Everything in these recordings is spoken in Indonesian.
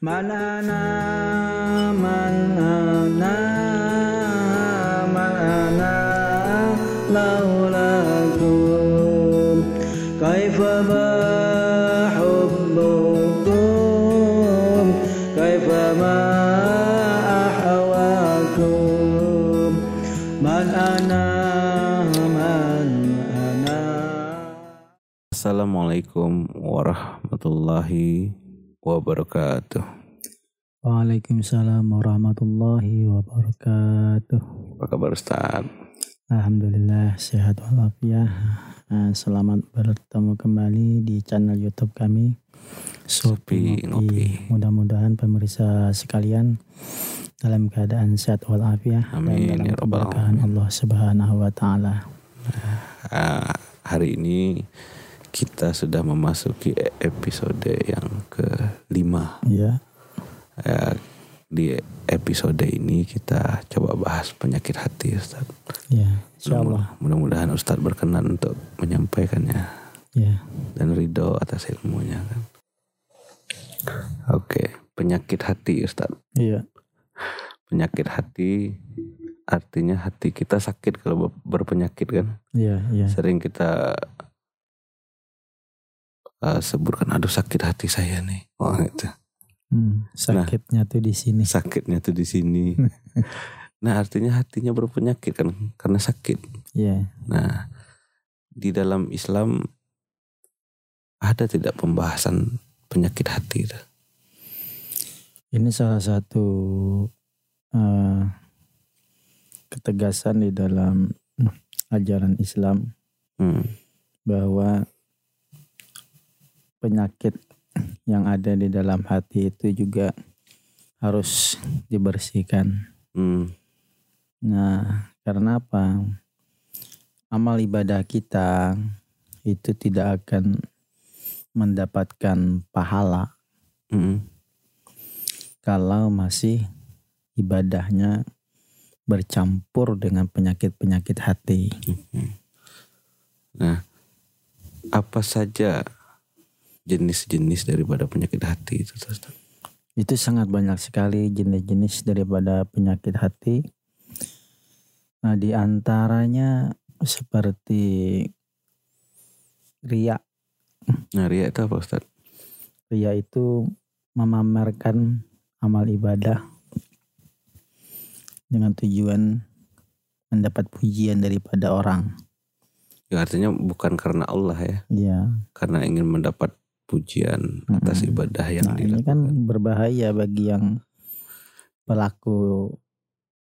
Man ana man ana man ana laulakum kaifa hubbukum kaifa ma ahwakum man ana man ana Assalamualaikum warahmatullahi wabarakatuh. Waalaikumsalam warahmatullahi wabarakatuh. Apa kabar Ustaz? Alhamdulillah sehat walafiat. Eh, Selamat bertemu kembali di channel YouTube kami. Sopi Ngopi. Mudah-mudahan pemirsa sekalian dalam keadaan sehat walafiat Amin, dan dalam ya keberkahan Allah Subhanahu wa taala. Ah, hari ini kita sudah memasuki episode yang kelima. Ya, Ya, di episode ini kita coba bahas penyakit hati Ustaz. ya, insyaallah. Mudah-mudahan Ustaz berkenan untuk menyampaikannya Ya, dan ridho atas ilmunya kan. Oke, penyakit hati Ustaz. iya, penyakit hati artinya hati kita sakit kalau ber- berpenyakit kan iya, iya. sering kita uh, sebutkan aduh sakit hati saya nih oh itu Hmm, sakitnya tuh di sini. sakitnya tuh di sini nah artinya hatinya berpenyakit kan karena sakit Iya. nah di dalam Islam ada tidak pembahasan penyakit hati itu? Ini salah satu eh, ketegasan di dalam ajaran Islam hmm. bahwa penyakit yang ada di dalam hati itu juga harus dibersihkan. Hmm. Nah, karena apa? Amal ibadah kita itu tidak akan mendapatkan pahala Hmm. kalau masih ibadahnya bercampur dengan penyakit-penyakit hati. Nah, apa saja jenis-jenis daripada penyakit hati itu Ustaz? Itu sangat banyak sekali jenis-jenis daripada penyakit hati. Nah, di antaranya seperti ria. Nah, ria itu apa Ustaz? Ria itu memamerkan amal ibadah dengan tujuan mendapat pujian daripada orang. Ya artinya bukan karena Allah ya, Iya. karena ingin mendapat pujian atas Mm-mm. ibadah yang Nah, ini kan berbahaya bagi yang pelaku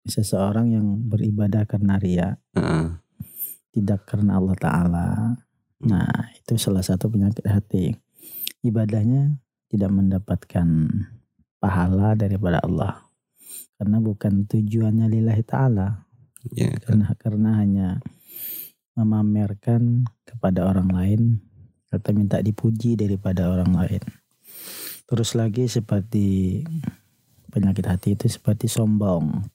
seseorang yang beribadah karena ria, Heeh. tidak karena Allah Ta'ala. Nah, itu salah satu penyakit hati. Ibadahnya tidak mendapatkan pahala daripada Allah. Karena bukan tujuannya lillahi ta'ala. ya kan. Karena, karena hanya memamerkan kepada orang lain atau minta dipuji daripada orang lain. Terus lagi seperti penyakit hati itu seperti sombong,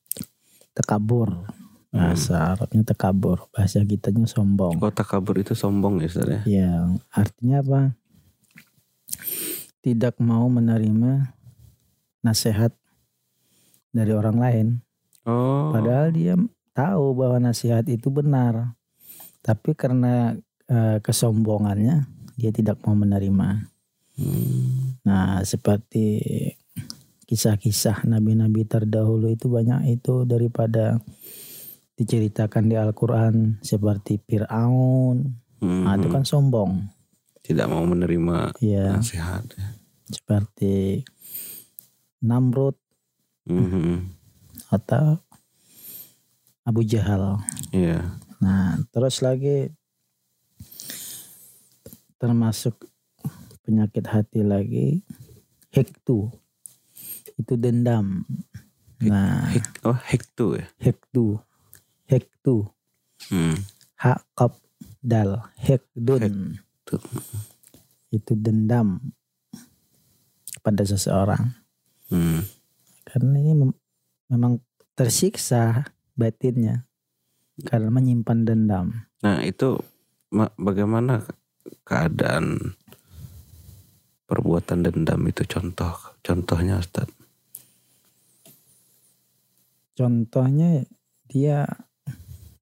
tekabur. Bahasa Arabnya tekabur, bahasa kitanya sombong. Oh takabur itu sombong ya Ustaz ya? Yang artinya apa? Tidak mau menerima nasihat dari orang lain. Oh. Padahal dia tahu bahwa nasihat itu benar. Tapi karena eh, kesombongannya dia tidak mau menerima. Hmm. Nah, seperti kisah-kisah nabi-nabi terdahulu itu banyak itu daripada diceritakan di Al-Qur'an seperti Firaun. Hmm. Nah, itu kan sombong. Tidak mau menerima Ya, nasihat. seperti Namrud Mhm. atau Abu Jahal. Iya. Nah, terus lagi termasuk penyakit hati lagi hektu. Itu dendam. Nah, Hik, oh hektu ya. hektu. Hektu. Hmm. Hak kop dal hekdun. Tuh. Itu dendam pada seseorang. Hmm. Karena ini mem- memang tersiksa batinnya karena menyimpan dendam. Nah itu ma- bagaimana keadaan perbuatan dendam itu contoh contohnya Ustaz Contohnya dia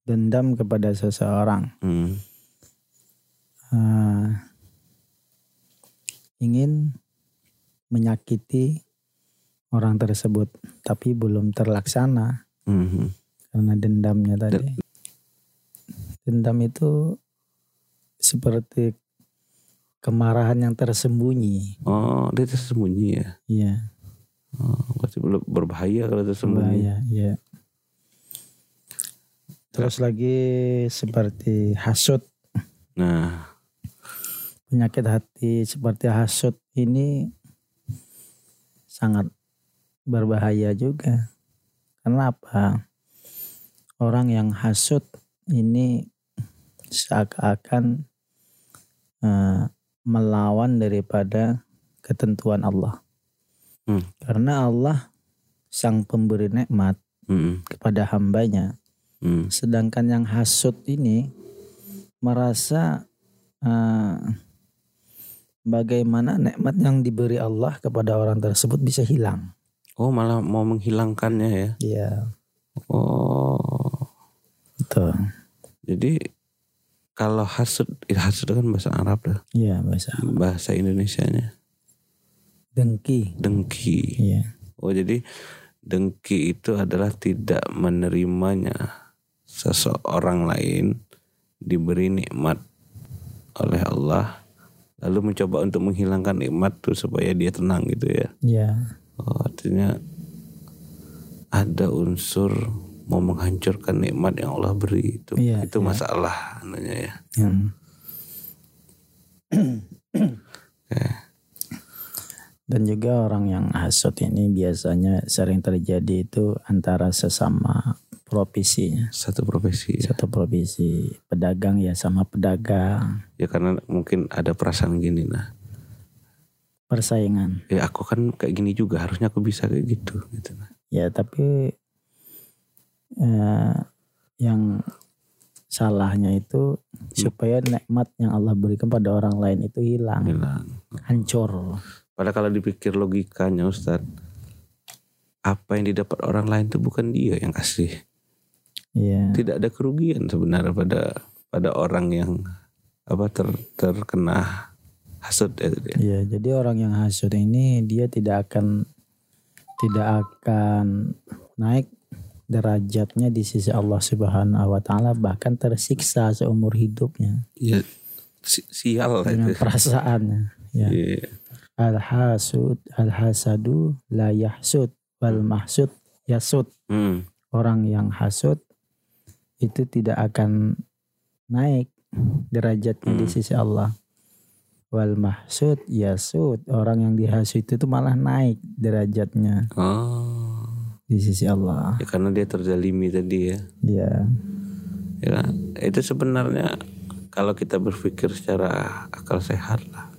dendam kepada seseorang, hmm. eh, ingin menyakiti orang tersebut, tapi belum terlaksana Mhm. karena dendamnya tadi. Dendam itu seperti kemarahan yang tersembunyi. oh dia tersembunyi ya Iya, oh, berarti berbahaya kalau tersembunyi bahaya. Iya. Terus lagi seperti hasut, nah penyakit hati seperti hasut ini sangat berbahaya juga. Karena apa? Orang yang hasut ini seakan-akan eh, melawan daripada ketentuan Allah. Hmm. Karena Allah sang pemberi nikmat Mhm. kepada hambanya. Hmm. Sedangkan yang hasut ini merasa eh, bagaimana nikmat yang diberi Allah kepada orang tersebut bisa hilang. oh malah mau menghilangkannya ya Iya, oh betul. jadi kalau hasud hasud kan bahasa Arab lah Iya, bahasa bahasa Indonesianya. Dengki. dengki. Iya, oh jadi dengki itu adalah tidak menerimanya seseorang lain diberi nikmat oleh Allah lalu mencoba untuk menghilangkan nikmat tuh supaya dia tenang gitu ya. Iya, oh, artinya ada unsur mau menghancurkan nikmat yang Allah beri itu Iya, itu iya. masalah anunya ya Hmm. Dan juga orang yang hasut ini biasanya sering terjadi itu antara sesama profesinya. satu profesi ya. Satu profesi pedagang ya sama pedagang ya karena mungkin ada perasaan gini nah persaingan. ya aku kan kayak gini juga harusnya aku bisa kayak gitu gitu nah Ya tapi eh, yang salahnya itu supaya nikmat yang Allah berikan pada orang lain itu hilang, bilang hancur. padahal kalau dipikir logikanya Ustad apa yang didapat orang lain itu bukan dia yang kasih Iya. tidak ada kerugian sebenarnya pada pada orang yang apa ter, terkena hasut ya tadi ya. Iya, jadi orang yang hasut ini dia tidak akan tidak akan naik derajatnya di sisi Allah Subhanahu wa taala bahkan tersiksa seumur hidupnya ya si- sial dengan itu perasaannya. Ya. Iya. Al hasud al hasadu la yahsud wal mahsud yasud. Hmm. Orang yang hasud itu tidak akan naik derajatnya di Hmm. sisi Allah. Wal mahsud yasud. Orang yang dihasut itu malah naik derajatnya oh di sisi Allah. ya karena dia terzalimi tadi ya Ya, ya itu sebenarnya kalau kita berpikir secara akal sehat lah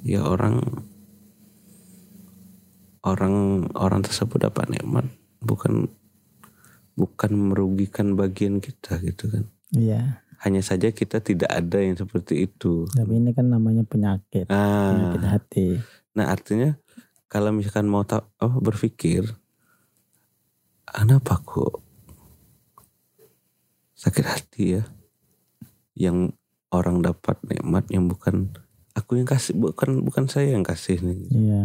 ya orang orang orang tersebut dapat nikmat bukan bukan merugikan bagian kita gitu kan iya. hanya saja kita tidak ada yang seperti itu Tapi ini kan namanya penyakit, penyakit ah hati. nah artinya kalau misalkan mau ta- apa berpikir kenapa kok sakit hati ya? Yang orang dapat nikmat yang bukan aku yang kasih bukan bukan saya yang kasih nih. Iya,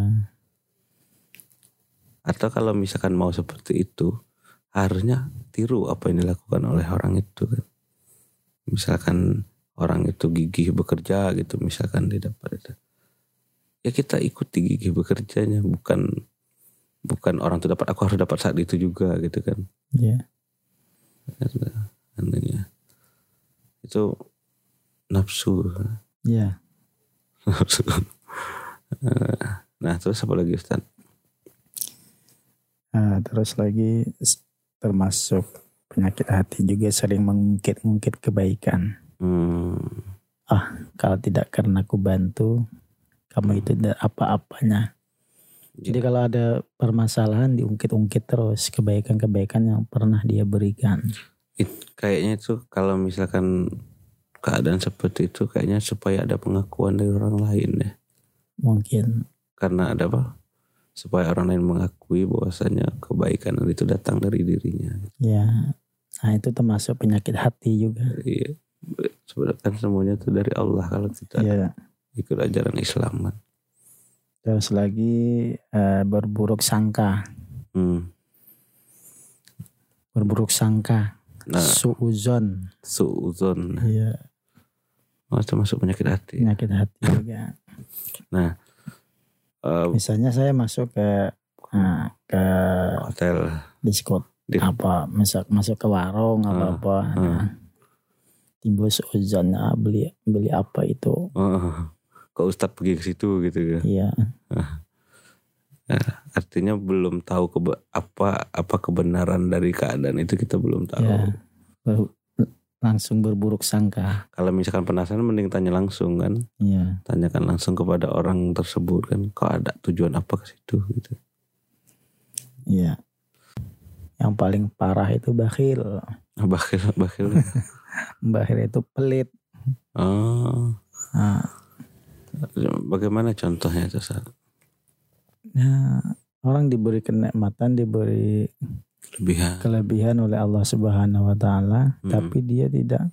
atau kalau misalkan mau seperti itu harusnya tiru apa yang dilakukan oleh orang itu kan. Misalkan orang itu gigih bekerja gitu misalkan dia dapat itu ya kita ikuti gigih bekerjanya bukan bukan orang itu dapat aku harus dapat saat itu juga gitu kan iya. anunya itu nafsu Iya. nafsu nah terus apa lagi Ustaz Nah, terus lagi termasuk penyakit hati juga sering mengungkit-ungkit kebaikan. hmm. Kalau tidak karena aku bantu, kamu itu apa-apanya. Jadi kalau ada permasalahan diungkit-ungkit terus kebaikan-kebaikan yang pernah dia berikan. It- kayaknya itu kalau misalkan keadaan seperti itu kayaknya supaya ada pengakuan dari orang lain ya. Mungkin karena ada apa? Supaya orang lain mengakui bahwasanya kebaikan itu datang dari dirinya. Ya. Nah, itu termasuk penyakit hati juga. Iya. Sebenarnya kan semuanya itu dari Allah kalau kita Ya. Ikut ajaran Islam kan. Terus lagi eh, berburuk sangka, Hmm. berburuk sangka, Nah, suuzon. suuzon Iya, oh, termasuk penyakit hati. penyakit hati juga. Eh, Misalnya saya masuk ke nah, ke hotel diskot Di- apa masuk masuk ke warung apa apa ah. nah, timbul seuzon ah, beli beli apa itu oh, kok Ustadz pergi ke situ gitu ya. iya Artinya belum tahu keba- apa apa kebenaran dari keadaan itu kita belum tahu. ya Ber- langsung berburuk sangka Kalau misalkan penasaran mending tanya langsung kan. iya Tanyakan langsung kepada orang tersebut kan. Kok ada tujuan apa ke situ gitu. iya yang paling parah itu bakhil Ah, Bakhil, bakhil. bakhil itu pelit Oh, nah, bagaimana contohnya itu Sar? nah, orang diberi kenikmatan diberi Lebihan. kelebihan oleh Allah Subhanahu wa taala Hmm. tapi dia tidak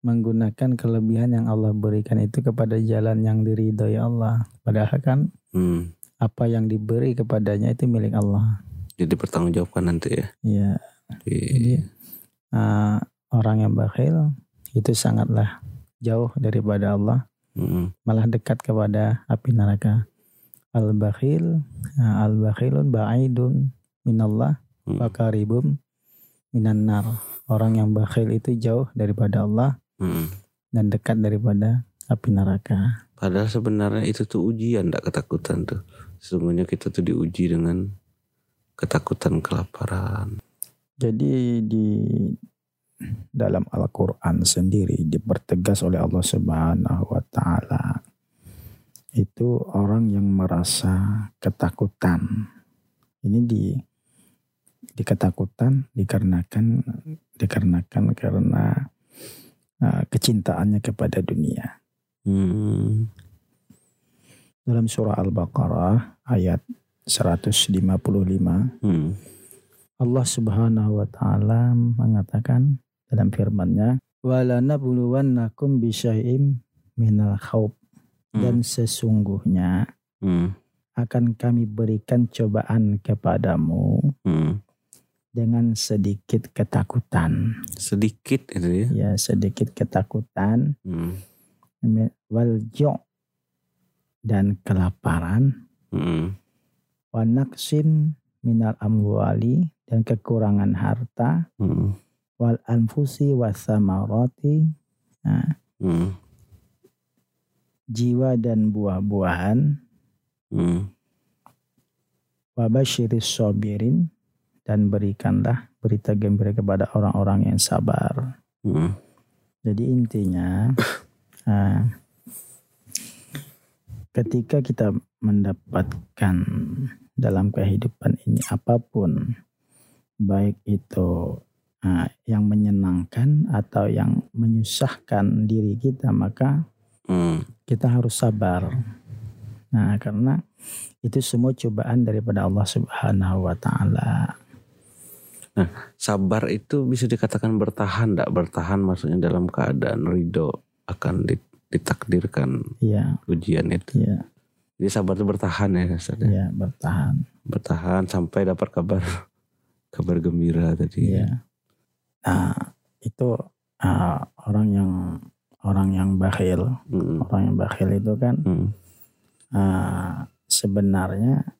menggunakan kelebihan yang Allah berikan itu kepada jalan yang diridhoi Allah padahal kan Hmm. apa yang diberi kepadanya itu milik Allah Jadi pertanggungjawabkan nanti ya. ya Di- jadi uh, orang yang bakhil itu sangatlah jauh daripada Allah Mm, malah dekat kepada api neraka al bakhil al bakhilun ba'idun minallah mm, wa qaribum minan nar orang yang bakhil itu jauh daripada Allah mm. dan dekat daripada api neraka Padahal sebenarnya itu tuh ujian, tidak ketakutan tuh. Sesungguhnya kita tuh diuji dengan ketakutan kelaparan. Jadi di dalam Al-Quran sendiri dipertegas oleh Allah Subhanahu wa Ta'ala itu orang yang merasa ketakutan. Ini di di ketakutan dikarenakan dikarenakan karena uh, kecintaannya kepada dunia. Hmm. Dalam surah Al-Baqarah ayat 155 Hmm. Allah Subhanahu wa taala mengatakan dalam firman-Nya walanabluwannakum bisyai'im minal khawf dan sesungguhnya Hmm. akan kami berikan cobaan kepadamu Hmm. dengan sedikit ketakutan Sedikit itu ya. ya sedikit ketakutan Hmm. wal ju' dan kelaparan Hmm. wa naqsin minal amwali dan kekurangan harta Hmm. Wal anfusi wasamaroti nah, Hmm. jiwa dan buah-buahan Hmm. wabashiris sobirin dan berikanlah berita gembira kepada orang-orang yang sabar Hmm. jadi intinya ah, ketika kita mendapatkan dalam kehidupan ini apa pun baik itu ah, yang menyenangkan atau yang menyusahkan diri kita maka Hmm. kita harus sabar. Nah, karena itu semua cobaan daripada Allah Subhanahu wa taala. Sabar itu bisa dikatakan bertahan, tidak bertahan maksudnya dalam keadaan ridho akan di- ditakdirkan Iya, ujian itu. iya, Jadi sabar itu bertahan ya, Ustaz, ya. iya bertahan. bertahan sampai dapat kabar kabar gembira tadi. Iya. Nah, itu ah, orang yang orang yang bakhil, Hmm. orang yang bakhil itu kan Hmm. ah, sebenarnya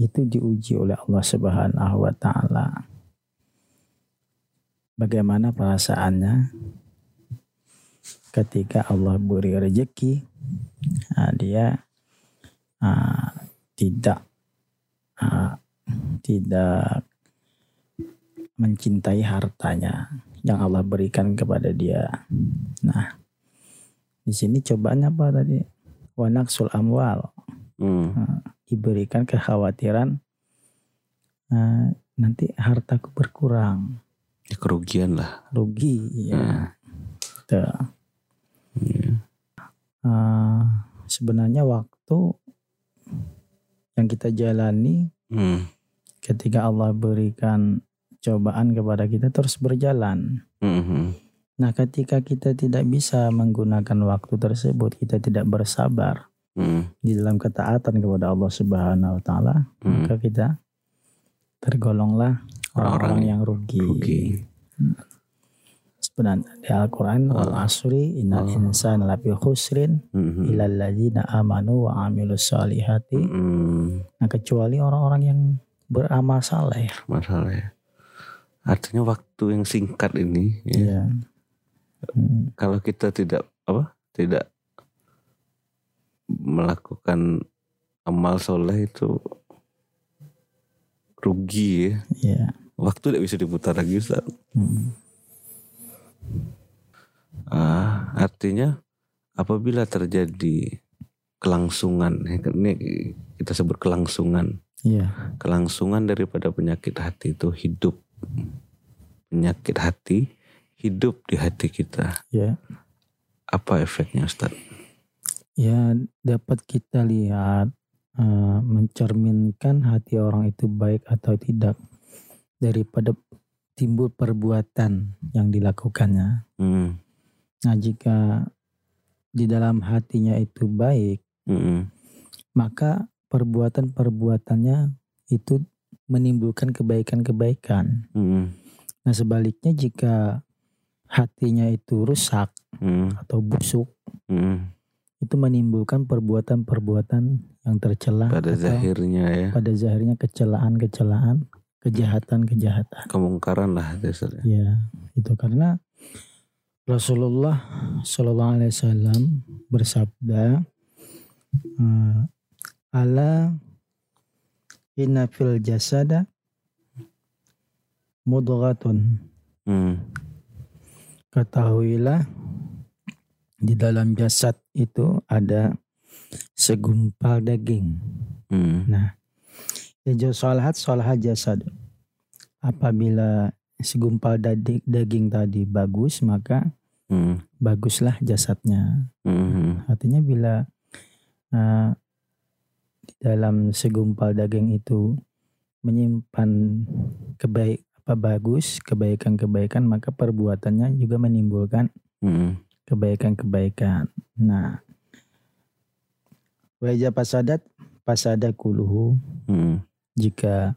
itu diuji oleh Allah Subhanahu wa taala. Bagaimana perasaannya ketika Allah beri rezeki ah, dia ah, tidak ah, tidak mencintai hartanya yang Allah berikan kepada dia. Nah, di sini cobaannya apa tadi? Wanaksul amwal Hmm. diberikan kekhawatiran eh, nanti hartaku berkurang, Ya, kerugian lah. rugi ya. Hmm. Tuh. Iya. Eh, sebenarnya waktu yang kita jalani Hmm. ketika Allah berikan cobaan kepada kita terus berjalan. Hmm. hmm. Nah, ketika kita tidak bisa menggunakan waktu tersebut, kita tidak bersabar Hmm. di dalam ketaatan kepada Allah Subhanahu wa taala, Hmm. maka kita tergolonglah orang-orang yang rugi. Rugi. Sebenarnya di Al-Qur'an wal Ah. asri innal insana lafi khusrin Hmm. hmm. illal ladzina amanu wa amilus solihati. Hmm. Nah, kecuali orang-orang yang beramal saleh. Masalah ya. Artinya waktu yang singkat ini, ya, Iya. Hmm, kalau kita tidak apa, tidak melakukan amal soleh itu rugi ya. Iya. Waktu tidak bisa diputar lagi Ustaz. Hmm. Ah, artinya apabila terjadi kelangsungan, ya, ini kita sebut kelangsungan, Iya. kelangsungan daripada penyakit hati itu hidup, penyakit hati hidup di hati kita. Ya. Apa efeknya Ustaz? Ya, dapat kita lihat eh, mencerminkan hati orang itu baik atau tidak daripada timbul perbuatan yang dilakukannya. Hmm, Nah, jika di dalam hatinya itu baik, hmm, maka perbuatan-perbuatannya itu menimbulkan kebaikan-kebaikan. hmm, Nah, sebaliknya jika hatinya itu rusak hmm, atau busuk, hmm. itu menimbulkan perbuatan-perbuatan yang tercela Pada zahirnya ya, pada zahirnya kecelaan-kecelaan, kejahatan-kejahatan. kemungkaran lah Ustaz. Ya, itu karena Rasulullah Shallallahu Alaihi Wasallam bersabda, eh, "Ala inna fil jasada mudghatun." Hmm, Ketahuilah di dalam jasad itu ada segumpal daging. hmm, Ya salahat salahat jasad. Apabila segumpal daging, daging tadi bagus maka hmm, baguslah jasadnya. hmm, Artinya bila eh, di dalam segumpal daging itu menyimpan kebaik apa bagus kebaikan-kebaikan maka perbuatannya juga menimbulkan kebaikan-kebaikan. Nah, wajah pasadat pasada kuluhu hmm, jika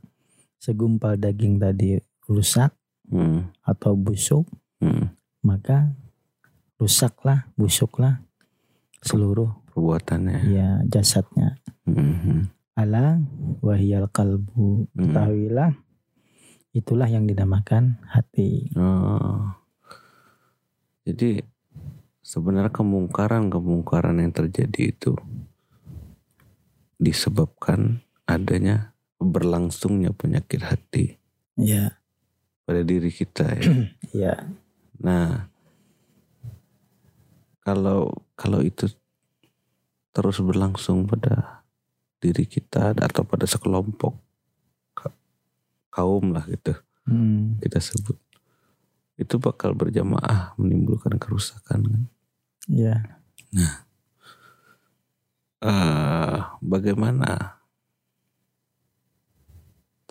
segumpal daging tadi rusak hmm, atau busuk hmm. maka rusaklah busuklah seluruh Perbuatannya. ya jasadnya Hmm, hmm, ala wahiyal kalbu Hmm. ketahuilah itulah yang dinamakan hati Oh. Jadi sebenarnya kemungkaran-kemungkaran yang terjadi itu disebabkan adanya berlangsungnya penyakit hati ya pada diri kita ya. ya Nah, kalau kalau itu terus berlangsung pada diri kita atau pada sekelompok ka- kaum lah gitu hmm, kita sebut itu bakal berjamaah menimbulkan kerusakan kan. ya Eh, bagaimana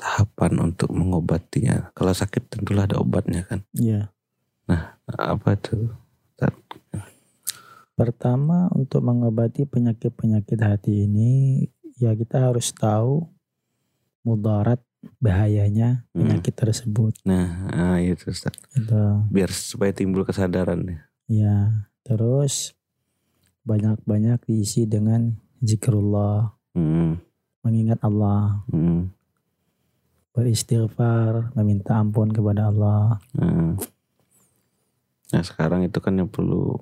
tahapan untuk mengobatinya? Kalau sakit tentulah ada obatnya kan. ya Apa itu? Pertama untuk mengobati penyakit-penyakit hati ini ya kita harus tahu mudarat bahayanya Hmm. penyakit tersebut. Nah, ah, itu Ustaz. Gitu. Biar supaya timbul kesadaran ya. Ya, terus banyak-banyak diisi dengan zikrullah, Hmm, mengingat Allah, hmm, beristighfar, meminta ampun kepada Allah. hmm. Nah sekarang itu kan yang perlu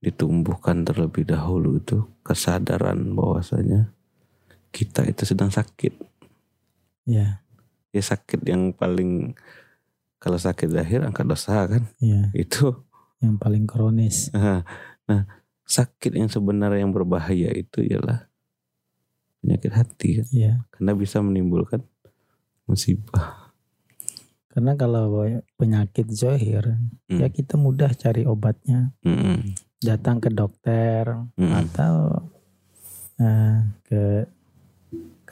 ditumbuhkan terlebih dahulu itu kesadaran bahwasanya kita itu sedang sakit. Ya, Ya sakit yang paling kalau sakit lahir angkat dosa kan ya, itu yang paling kronis. Nah, nah, sakit yang sebenarnya yang berbahaya itu ialah penyakit hati kan? Ya, karena bisa menimbulkan musibah. karena kalau penyakit zohir, Hmm. ya kita mudah cari obatnya. Mm-mm. Datang ke dokter Mm-mm. atau eh, ke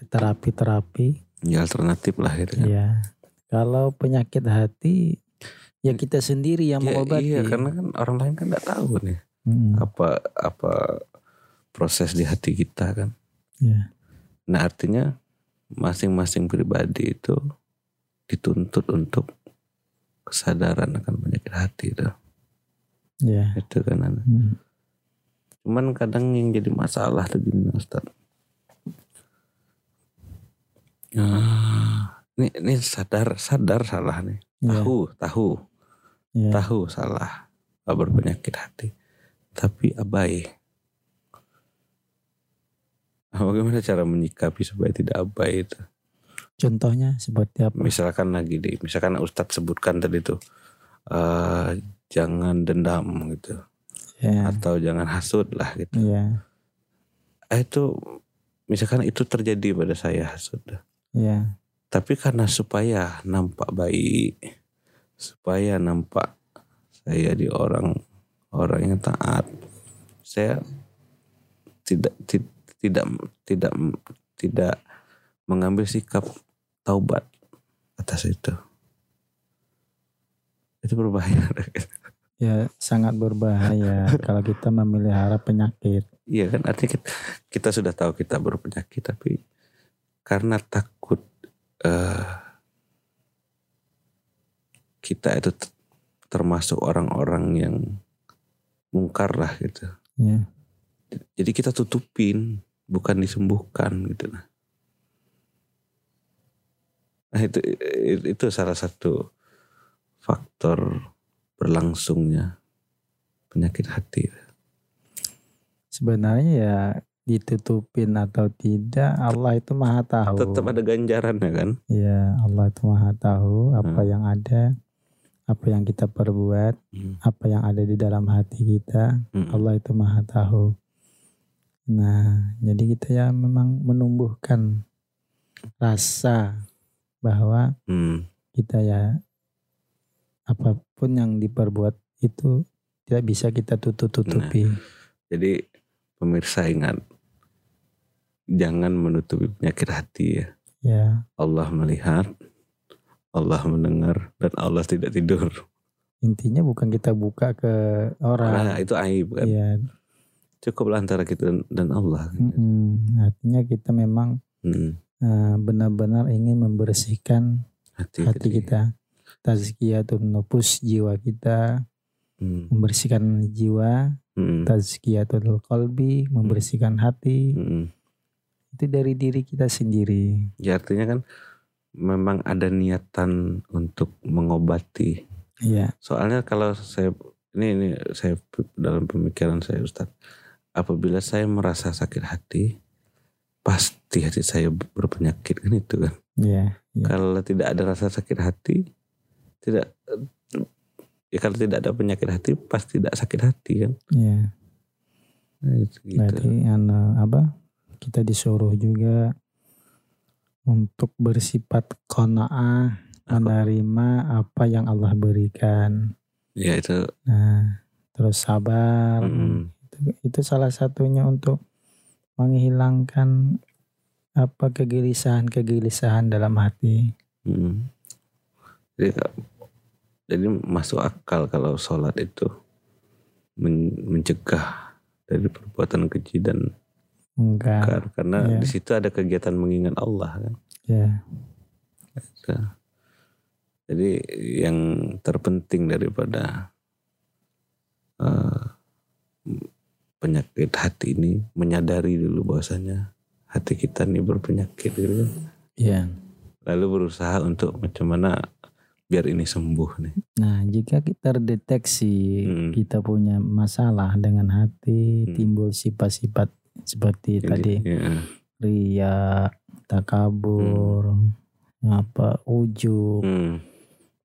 terapi-terapi. Ya alternatif lah gitu kan. Ya. Kalau penyakit hati ya kita sendiri yang Ya, mengobati. iya karena kan orang lain kan nggak tahu nih Mm, apa apa proses di hati kita kan. ya. Nah artinya masing-masing pribadi itu dituntut untuk kesadaran akan penyakit hati itu. Ya. Itu kan. Ana. Mm. Cuman kadang yang jadi masalah tuh gini Ustaz. Ah, ini, ini sadar sadar salah nih. Ya. Tahu tahu Ya. tahu salah nggak berpenyakit hati, tapi abai. Nah, Bagaimana cara menyikapi supaya tidak abai itu? Contohnya seperti apa? Misalkan lagi di, misalkan Ustadz sebutkan tadi tuh, eh, jangan dendam gitu, Ya. atau jangan hasut lah gitu. Ya. Eh, itu misalkan itu terjadi pada saya hasut, Ya. tapi karena supaya nampak baik, supaya nampak saya di orang orang yang taat, saya tidak ti- tidak tidak tidak mengambil sikap taubat atas itu. Itu berbahaya. Ya sangat berbahaya kalau kita memelihara penyakit. Iya kan artinya kita, kita sudah tahu kita berpenyakit tapi karena takut eh, kita itu termasuk orang-orang yang mungkar lah gitu. Ya. Jadi kita tutupin bukan disembuhkan gitu. Nah itu itu salah satu faktor berlangsungnya penyakit hati. Sebenarnya ya ditutupin atau tidak Allah itu maha tahu. Tetap ada ganjarannya kan? Ya Allah itu maha tahu apa Hmm. yang ada, apa yang kita perbuat, Hmm. apa yang ada di dalam hati kita. Mm-mm. Allah itu maha tahu. Nah, jadi kita ya memang menumbuhkan rasa bahwa Hmm. kita ya apa pun yang diperbuat itu tidak bisa kita tutup-tutupi. Jadi pemirsa ingat jangan menutupi penyakit hati ya. Ya, Allah melihat, Allah mendengar dan Allah tidak tidur. intinya bukan kita buka ke Nah, orang. itu aib kan. Ya, Cukuplah antara kita dan, dan Allah. mm-mm. artinya kita memang Hmm. eh, benar-benar ingin membersihkan Hati, hati kita. Tazkiyatun nufus jiwa kita, Hmm. membersihkan jiwa, Hmm. tazkiyatul qalbi, membersihkan hati. Hmm. Itu dari diri kita sendiri. Ya artinya kan memang ada niatan untuk mengobati. Ya, Soalnya kalau saya ini ini saya dalam pemikiran saya Ustaz, apabila saya merasa sakit hati, pasti hati saya berpenyakit kan itu kan. ya, ya. Kalau tidak ada rasa sakit hati, tidak ya kalau tidak ada penyakit hati pasti tidak sakit hati kan. ya. Nah, itu gitu. Berarti anu, apa? Kita disuruh juga untuk bersifat qanaah, menerima apa yang Allah berikan. Ya itu Nah, terus sabar. mm, Itu, itu salah satunya untuk menghilangkan apa kegelisahan-kegelisahan dalam hati. mm. Jadi, jadi masuk akal kalau sholat itu men- mencegah dari perbuatan keji dan Enggak. karena Iya. di situ ada kegiatan mengingat Allah kan. Ya, Nah, Jadi yang terpenting daripada eh, penyakit hati ini menyadari dulu bahwasanya hati kita ini berpenyakit gitu kan. ya. Lalu berusaha untuk macam mana biar ini sembuh nih. Nah, jika kita terdeteksi Hmm. kita punya masalah dengan hati, Hmm. timbul sifat-sifat seperti tadi Jadi, ya, ria, takabur, apa ujub, hmm,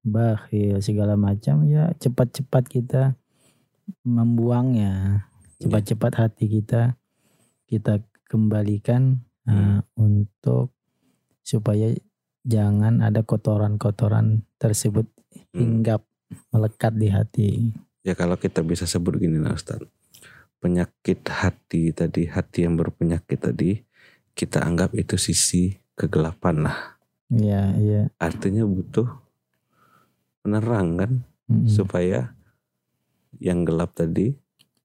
bakhil segala macam ya cepat-cepat kita membuangnya. Cepat-cepat hati kita kita kembalikan Hmm. uh, untuk supaya jangan ada kotoran-kotoran tersebut hmm. hinggap melekat di hati. Ya kalau kita bisa sebut gini nah Ustaz. Penyakit hati tadi, hati yang berpenyakit tadi kita anggap itu sisi kegelapan lah. Iya, iya. Artinya butuh penerang kan Mm-mm. supaya yang gelap tadi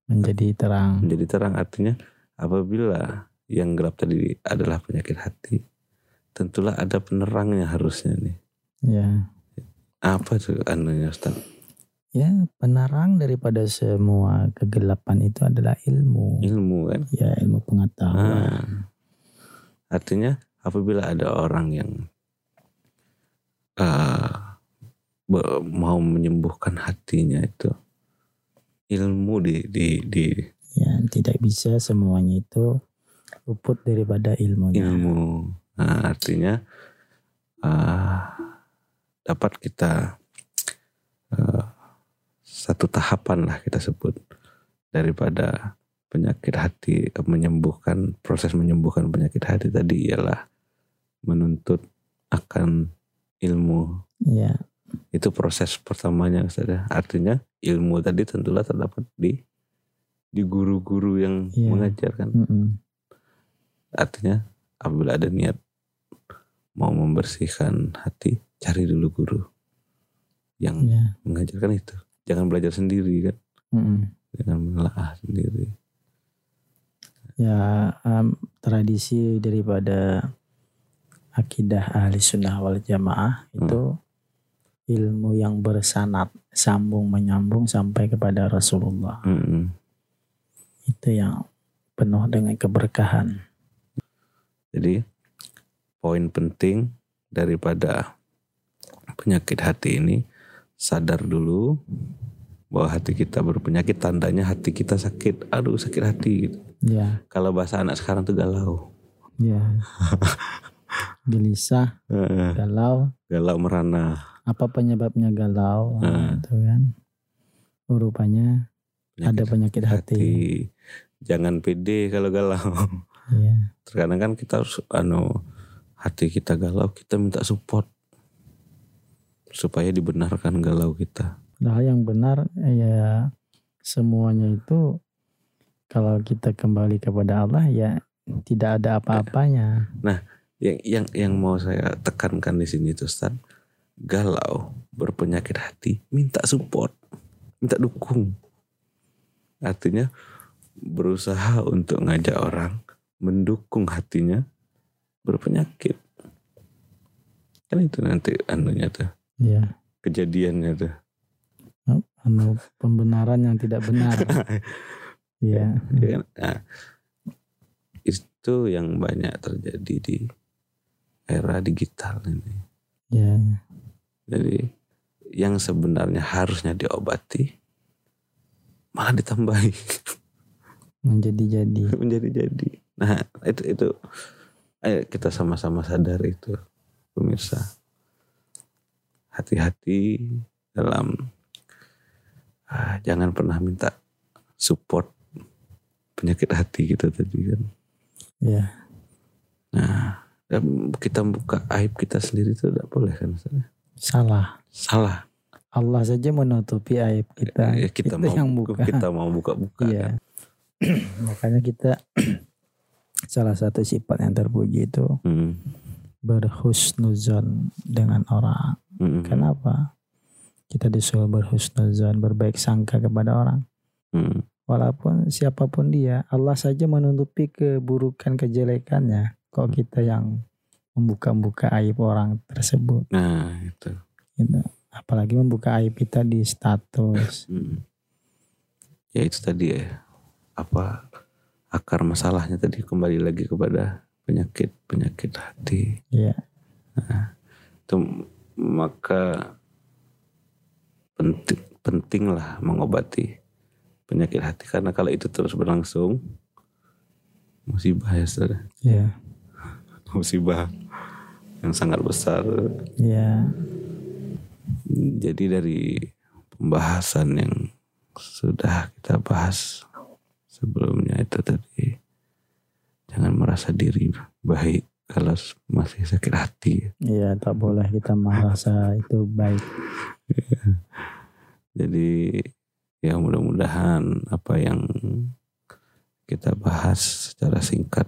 Menjadi terang. menjadi terang. Artinya apabila yang gelap tadi adalah penyakit hati, tentulah ada penerangnya harusnya nih. Ya. Apa tuh anunya Ustaz? Ya, penerang daripada semua kegelapan itu adalah ilmu. Ilmu kan? Ya, ilmu pengetahuan. Ah. Artinya apabila ada orang yang be- mau menyembuhkan hatinya itu ilmu di di di Ya, tidak bisa semuanya itu luput daripada ilmunya. ilmu. Nah, artinya ah, dapat kita ah, satu tahapan lah kita sebut daripada penyakit hati eh, menyembuhkan proses menyembuhkan penyakit hati tadi ialah menuntut akan ilmu Ya, itu proses pertamanya Ustaz ya. artinya ilmu tadi tentulah terdapat di di guru-guru yang Iya. mengajarkan mm-mm. artinya apabila ada niat mau membersihkan hati cari dulu guru yang ya, mengajarkan itu. Jangan belajar sendiri kan? Mm-mm. jangan menelaah sendiri. Ya em, tradisi daripada akidah ahli sunnah wal jamaah itu ilmu yang bersanat sambung menyambung sampai kepada Rasulullah. Mm-mm. itu yang penuh dengan keberkahan. Jadi poin penting daripada penyakit hati ini. Sadar dulu bahwa hati kita berpenyakit tandanya hati kita sakit. Aduh sakit hati gitu. Ya. Kalau bahasa anak sekarang tuh galau. Ya. Gelisah galau. Galau merana. Apa penyebabnya galau? Itu kan? Oh, rupanya ada penyakit hati, jangan pede kalau galau. Ya terkadang kan kita harus anu hati kita galau kita minta support. Supaya dibenarkan galau kita. Padahal yang benar ya semuanya itu kalau kita kembali kepada Allah ya tidak ada apa-apanya. yang yang yang mau saya tekankan di sini tuh Ustaz galau berpenyakit hati minta support minta dukung. Artinya berusaha untuk ngajak orang mendukung hatinya berpenyakit kan itu nanti anunya tuh Ya, kejadiannya tuh anu pembenaran yang tidak benar. ya? Nah, itu yang banyak terjadi di era digital ini ya, Jadi yang sebenarnya harusnya diobati malah ditambahi menjadi-jadi. menjadi-jadi. Nah itu itu ayo kita sama-sama sadar itu pemirsa. Hati-hati dalam ah, jangan pernah minta support penyakit hati kita tadi kan. Ya, Nah dan kita buka aib kita sendiri itu tidak boleh kan Ustaz? salah. Salah. Allah saja menutupi aib kita. Ya, kita Itu mau yang buka. kita mau buka-buka. Iya. Makanya kita salah satu sifat yang terpuji itu Hmm. berhusnuzon dengan orang. Hmm. Kenapa? Kita disuruh berhusnuzon, berbaik sangka kepada orang. Hmm. Walaupun siapa pun dia, Allah saja menutupi keburukan kejelekannya. Kok kita yang membuka-buka aib orang tersebut, Nah itu. gitu. Apalagi membuka aib kita di status. Hmm. Ya itu tadi ya apa akar masalahnya tadi kembali lagi kepada penyakit penyakit hati. Ya, Itu maka penting pentinglah mengobati penyakit hati karena kalau itu terus berlangsung musibah ya saudara. ya, musibah yang sangat besar. ya, Jadi dari pembahasan yang sudah kita bahas sebelumnya itu tadi jangan merasa diri baik kalau masih sakit hati. ya. Tak boleh kita merasa itu baik. Jadi ya mudah-mudahan apa yang kita bahas secara singkat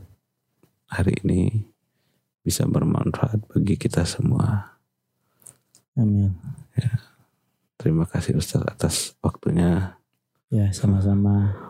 hari ini bisa bermanfaat bagi kita semua. Amin. Terima kasih Ustaz atas waktunya. Ya, sama-sama.